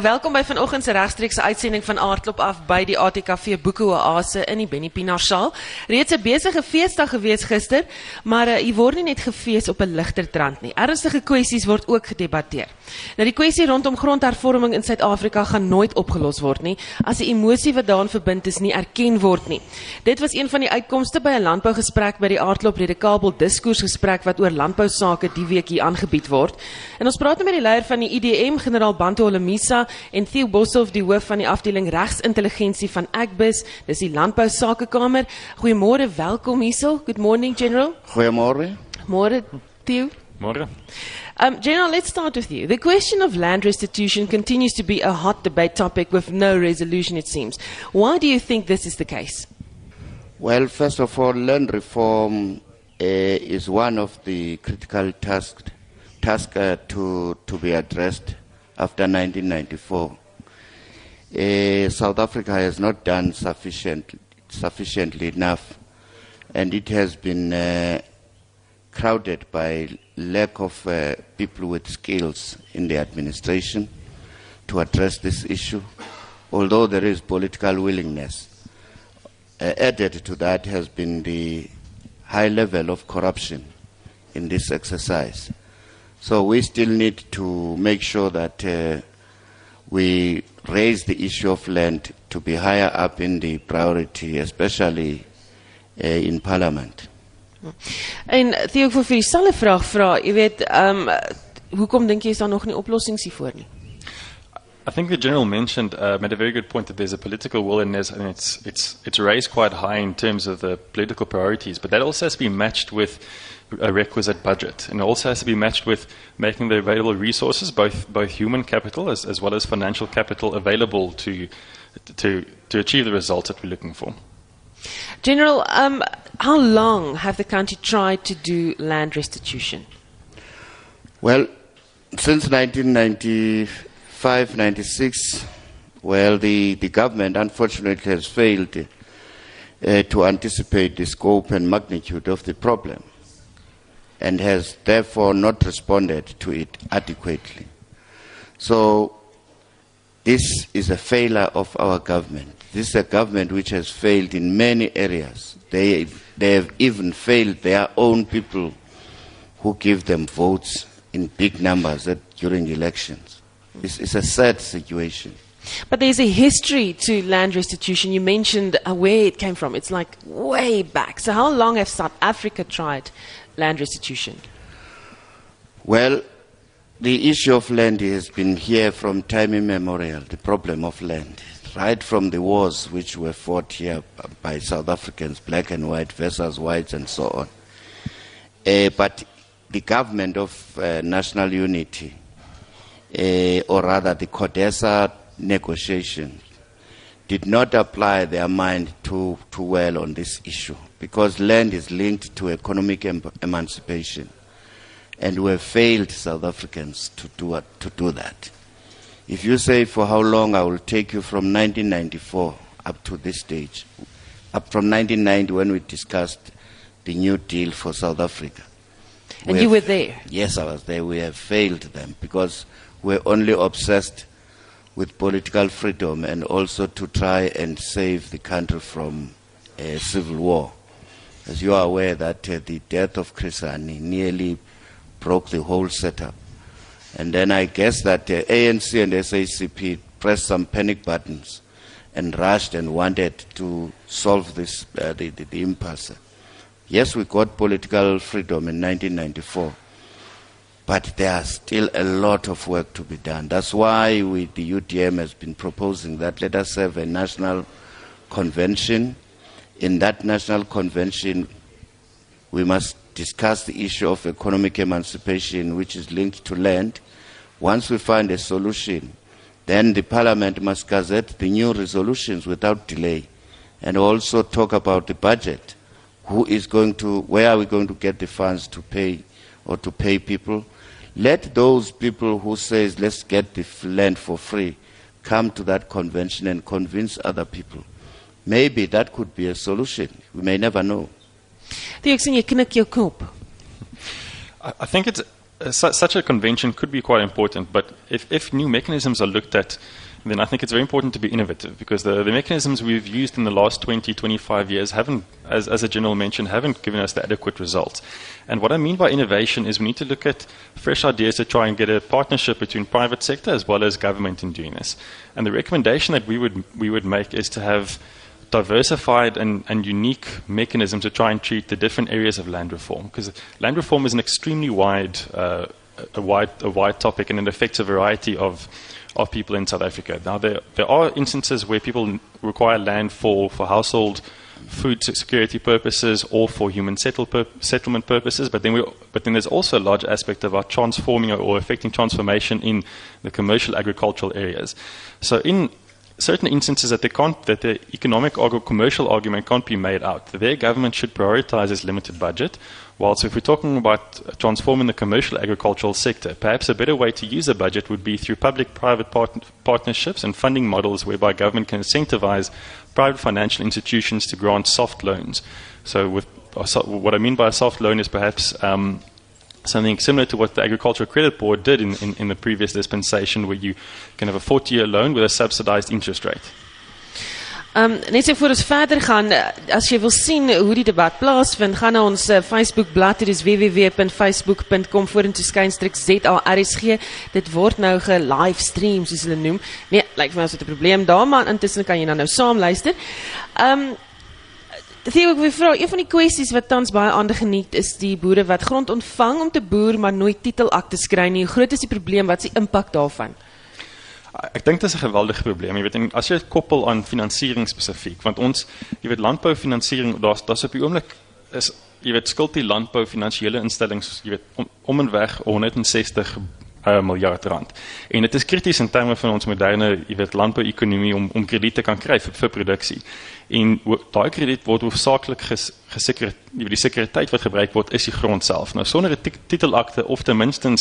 Welkom by vanoggend se regstreekse uitsending van Aardklop af by die ATKV Boekoeoase in die Benny Pinaar saal. Reeds 'n besige feesdag gewees gister, maar uh, hier word nie net gefees op 'n ligter trant nie. Ernstige kwessies word ook gedebatteer. Nou die kwessie rondom grondhervorming in Suid-Afrika gaan nooit opgelos word nie as die emosie wat daaraan verbind is nie erken word nie. Dit was een van die uitkomste by 'n landbougesprek by die Aardklop Redekabel Diskoersgesprek wat oor landbou sake die week hier aangebied word. En ons praat nou met die leier van die IDM, generaal Bantu Olemisa en Theo Boshoff die hoof van die afdeling regsintelligensie van Agbus, dis die Landbou Sakekamer. Goeiemôre, welkom hierso. Good morning General. Goeiemôre. Môre Theo. Môre. Um, General, let's start with you. The question of land restitution continues to be a hot debate topic with no resolution, it seems. Why do you think this is the case? Well, first of all, land reform uh, is one of the critical tasks task, uh, to, to be addressed after 1994. Uh, South Africa has not done sufficient, sufficiently enough, and it has been uh, crowded by lack of uh, people with skills in the administration to address this issue, although there is political willingness. Added to that has been the high level of corruption in this exercise. So we still need to make sure that uh, we raise the issue of land to be higher up in the priority, especially uh, in Parliament. En Theo ek wil vir dieselfde vraag vra. Jy weet, ehm um, hoekom dink jy is daar nog nie oplossings hiervoor nie? I think the general mentioned uh, made a very good point that there's a political will in and it's it's it's raised quite high in terms of the political priorities. But that also has to be matched with a requisite budget, and it also has to be matched with making the available resources, both both human capital as, as well as financial capital, available to to to achieve the results that we're looking for. General, um, how long have the country tried to do land restitution? Well, since 1995, 96, well, the, the government unfortunately has failed uh, to anticipate the scope and magnitude of the problem and has therefore not responded to it adequately. So, this is a failure of our government. This is a government which has failed in many areas. They, they have even failed their own people who give them votes in big numbers at, during elections. It's, it's a sad situation. But there's a history to land restitution. You mentioned uh, where it came from. It's like way back. So, how long have South Africa tried land restitution? Well, the issue of land has been here from time immemorial, the problem of land, right from the wars which were fought here by South Africans, black and white versus whites, and so on. Uh, but the government of uh, national unity, uh, or rather the CODESA negotiation, did not apply their mind too, too well on this issue because land is linked to economic em- emancipation. And we have failed South Africans to do, to do that. If you say for how long, I will take you from 1994 up to this stage, up from 1990 when we discussed the New Deal for South Africa. And We you have- were there. Yes, I was there. We have failed them because we're only obsessed with political freedom and also to try and save the country from a civil war. As you are aware that uh, the death of Chris Hani nearly broke the whole setup. And then I guess that uh, ANC and SACP pressed some panic buttons and rushed and wanted to solve this, uh, the, the, the impasse. Yes, we got political freedom in 1994, but there is still a lot of work to be done. That's why we, the UDM has been proposing that let us have a national convention. In that national convention, we must discuss the issue of economic emancipation, which is linked to land. Once we find a solution, then the parliament must gazette the new resolutions without delay and also talk about the budget. Who is going to, where are we going to get the funds to pay or to pay people? Let those people who says let's get the land for free come to that convention and convince other people. Maybe that could be a solution. We may never know. Theo, ek sien jy knik jou kop. I, I think it's uh, su- such a convention could be quite important, but if, if new mechanisms are looked at, then I think it's very important to be innovative because the, the mechanisms we've used in the last 20, 25 years haven't, as, as a general mentioned, haven't given us the adequate results. And what I mean by innovation is we need to look at fresh ideas to try and get a partnership between private sector as well as government in doing this. And the recommendation that we would, we would make is to have diversified and, and unique mechanisms to try and treat the different areas of land reform. Because land reform is an extremely wide, uh, a wide, a wide topic, and it affects a variety of, of people in South Africa. Now, there, there are instances where people require land for, for household food security purposes or for human settle pur- settlement purposes, but then, we, but then there's also a large aspect about transforming or, affecting transformation in the commercial agricultural areas. So, in certain instances that, that the economic or commercial argument can't be made out. Their government should prioritize its limited budget. Whilst if we're talking about transforming the commercial agricultural sector, perhaps a better way to use a budget would be through public-private part- partnerships and funding models whereby government can incentivize private financial institutions to grant soft loans. So, with, what I mean by a soft loan is perhaps um, something similar to what the Agricultural Credit Board did in, in, in the previous dispensation, where you can have a 40 year loan with a subsidized interest rate. Um, net so voor ons verder gaan, eh, as jy wil sien hoe die debat plaasvind, gaan na ons uh, Facebook bladsy, dit is www.facebook.com vorentoe skynstreek ZARSG. Dit word nou ge-livestream soos hulle noem. Nee, lyk like vir my as dit 'n probleem daar, maar intussen kan jy nou nou saam luister. Um Theo, ek wil vra, een van die kwessies wat tans baie aandag geniet is die boere wat grond ontvang om te boer maar nooit titelakte kry nie. Hoe groot is die probleem? Wat is die impak daarvan? Ek dink dit is 'n geweldige probleem. Jy weet, en as jy dit koppel aan finansiering spesifiek, want ons, jy weet, landboufinansiering, daar's daar's op die oomblik is jy weet skuld die landbou finansiële instellings, jy weet, om, om en weg 160 uh, miljard rand. En dit is krities in terme van ons moderne, jy weet, landbouekonomie om om krediet te kan kry vir, vir produksie. En daai krediet word hoofsaaklik ges, geseker, die sekuriteit wat gebruik word is die grond self. Nou sonder 'n titelakte of ten minste 'n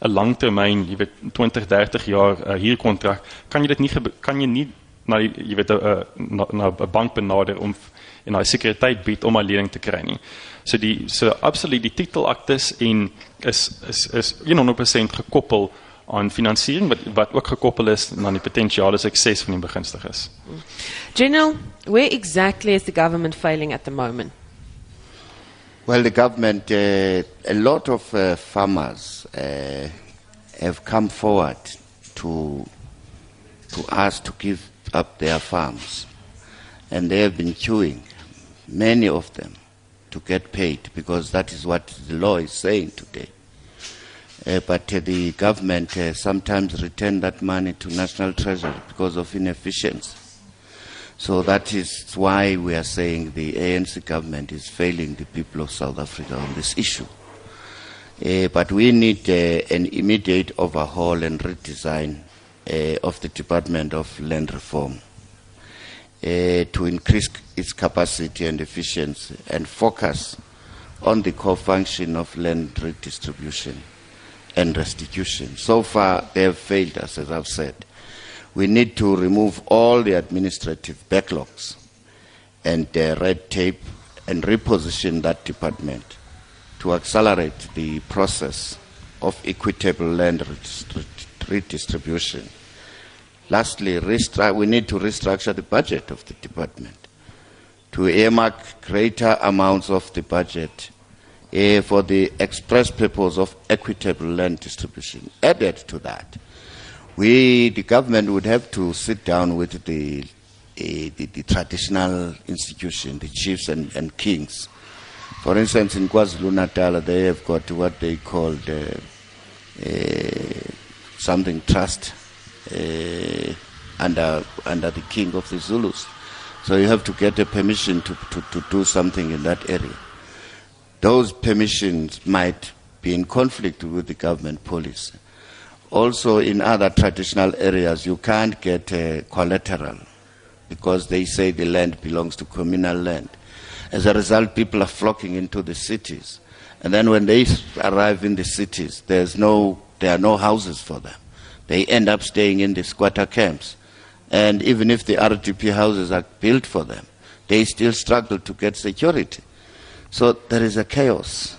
langtermyn, jy weet 20, 30 jaar uh, huurkontrak, kan jy dit nie kan jy nie na jy weet 'n uh, na 'n bank benader om en daai sekuriteit bied om 'n lening te kry nie. So die so absoluut die titelaktes en is is is 100% gekoppel aan finansiering wat wat ook gekoppel is aan die potensiale sukses van die begunstigdes. General, where exactly is the government failing at the moment? Well, the government, uh, a lot of uh, farmers uh, have come forward to to ask to give up their farms, and they have been queuing, many of them, to get paid because that is what the law is saying today. Uh, but uh, the government uh, sometimes return that money to national treasury because of inefficiency. So that is why we are saying the ANC government is failing the people of South Africa on this issue. Uh, but we need uh, an immediate overhaul and redesign uh, of the Department of Land Reform to increase its capacity and efficiency and focus on the core function of land redistribution and restitution. So far, they have failed us, as I've said. We need to remove all the administrative backlogs and uh, red tape and reposition that department to accelerate the process of equitable land redistribution. Lastly, we need to restructure the budget of the department to earmark greater amounts of the budget uh, for the express purpose of equitable land distribution. Added to that, we, the government, would have to sit down with the, uh, the, the, traditional institution, the chiefs and, and, kings. For instance, in KwaZulu-Natal, they have got what they call uh, something trust uh, under, under the king of the Zulus. So you have to get a permission to, to, to do something in that area. Those permissions might be in conflict with the government policy. Also, in other traditional areas, you can't get uh, collateral because they say the land belongs to communal land. As a result, people are flocking into the cities. And then when they arrive in the cities, there's no, there are no houses for them they end up staying in the squatter camps. And even if the RDP houses are built for them, they still struggle to get security. So there is a chaos.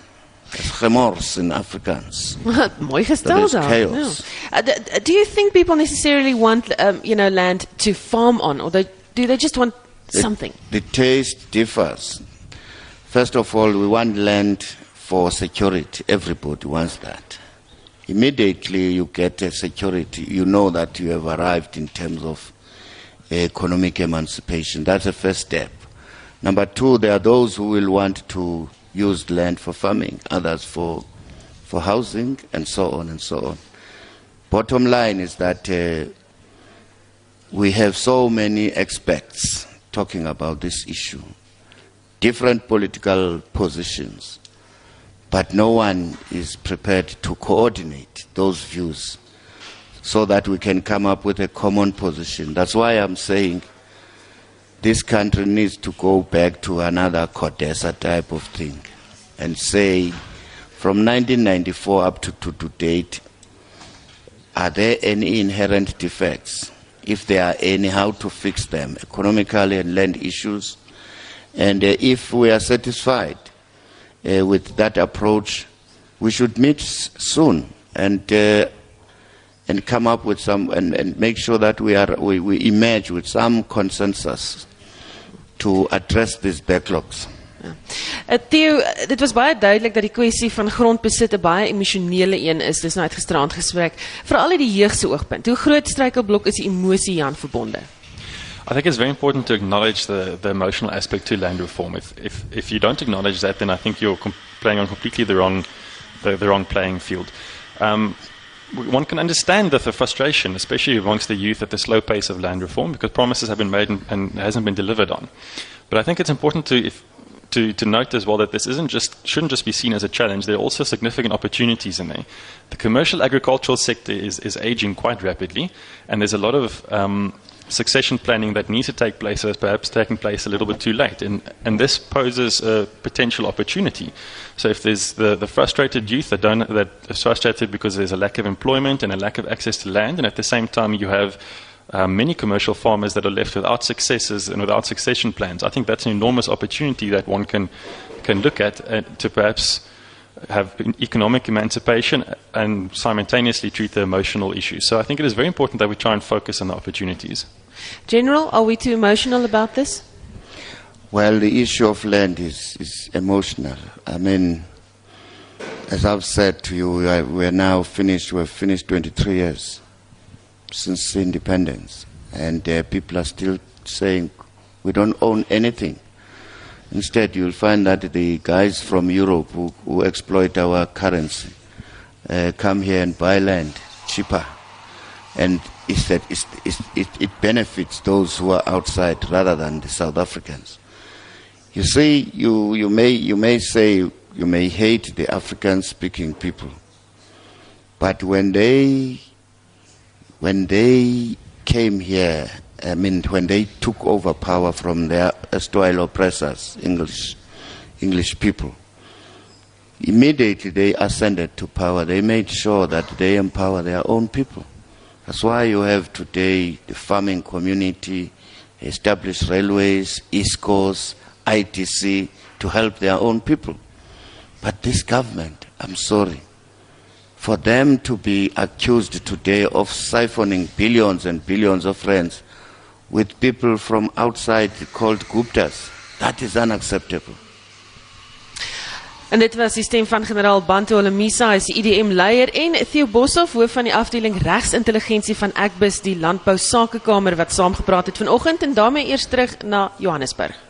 Remorse in Afrikaans. Mooi gestel daar. chaos. Ja. Uh, do you think people necessarily want um, you know land to farm on or they, do they just want The- something? The taste differs. First of all, we want land for security. Everybody wants that. Immediately you get a security, you know that you have arrived in terms of economic emancipation. That's the first step. Number two, there are those who will want to use land for farming, others for, for housing, and so on and so on. Bottom line is that uh, we have so many experts talking about this issue, different political positions, but no one is prepared to coordinate those views so that we can come up with a common position. That's why I'm saying this country needs to go back to another Codesa type of thing and say from 1994 up to, to, to date, are there any inherent defects? If there are any, how to fix them economically and land issues? And uh, if we are satisfied uh, with that approach, we should meet soon and uh, and come up with some and, and make sure that we are we, we emerge with some consensus to address these backlogs. Uh, Theo, uh, dit was baie duidelik dat die kwessie van grondbesit 'n baie emosionele een is. Dis nou uit gisteraand gesprek. Veral uit die jeug se oogpunt. Hoe groot struikelblok is die emosie hieraan verbonde? I think it's very important to acknowledge the, the emotional aspect to land reform. If, if, if you don't acknowledge that, then I think you're playing on completely the wrong, the, the wrong playing field. Um, w- one can understand the, the frustration, especially amongst the youth, at the slow pace of land reform, because promises have been made and, and hasn't been delivered on. But I think it's important to, if, to, to note as well that this isn't just, shouldn't just be seen as a challenge. There are also significant opportunities in there. The commercial agricultural sector is, is aging quite rapidly, and there's a lot of um, succession planning that needs to take place that's perhaps taking place a little bit too late. And, and this poses a potential opportunity. So if there's the, the frustrated youth that, don't, that are frustrated because there's a lack of employment and a lack of access to land, and at the same time you have uh, many commercial farmers that are left without successes and without succession plans. I think that's an enormous opportunity that one can, can look at uh, to perhaps have economic emancipation and simultaneously treat the emotional issues. So I think it is very important that we try and focus on the opportunities. General, are we too emotional about this? Well, the issue of land is, is emotional. I mean, as I've said to you, we are, we are now finished, we've finished 23 years since independence. And uh, people are still saying we don't own anything. Instead, you'll find that the guys from Europe who, who exploit our currency uh, come here and buy land cheaper. And it's that it's, it's, it, it benefits those who are outside rather than the South Africans. You see, you, you, may, you may say you may hate the African speaking people, but when they, when they came here, I mean, when they took over power from their erstwhile oppressors, English, English people, immediately they ascended to power. They made sure that they empower their own people. That's why you have today the farming community, established railways, ESCOs, ITC to help their own people. But this government, I'm sorry, for them to be accused today of siphoning billions and billions of rands with people from outside called Guptas, that is unacceptable. En dit was die stem van generaal Bantu Olemisa, hy is die IDM leier en Theo Boshoff hoof van die afdeling regsintelligensie van Agbus die Landbou Sakekamer wat saamgepraat het vanoggend en daarmee eers terug na Johannesburg.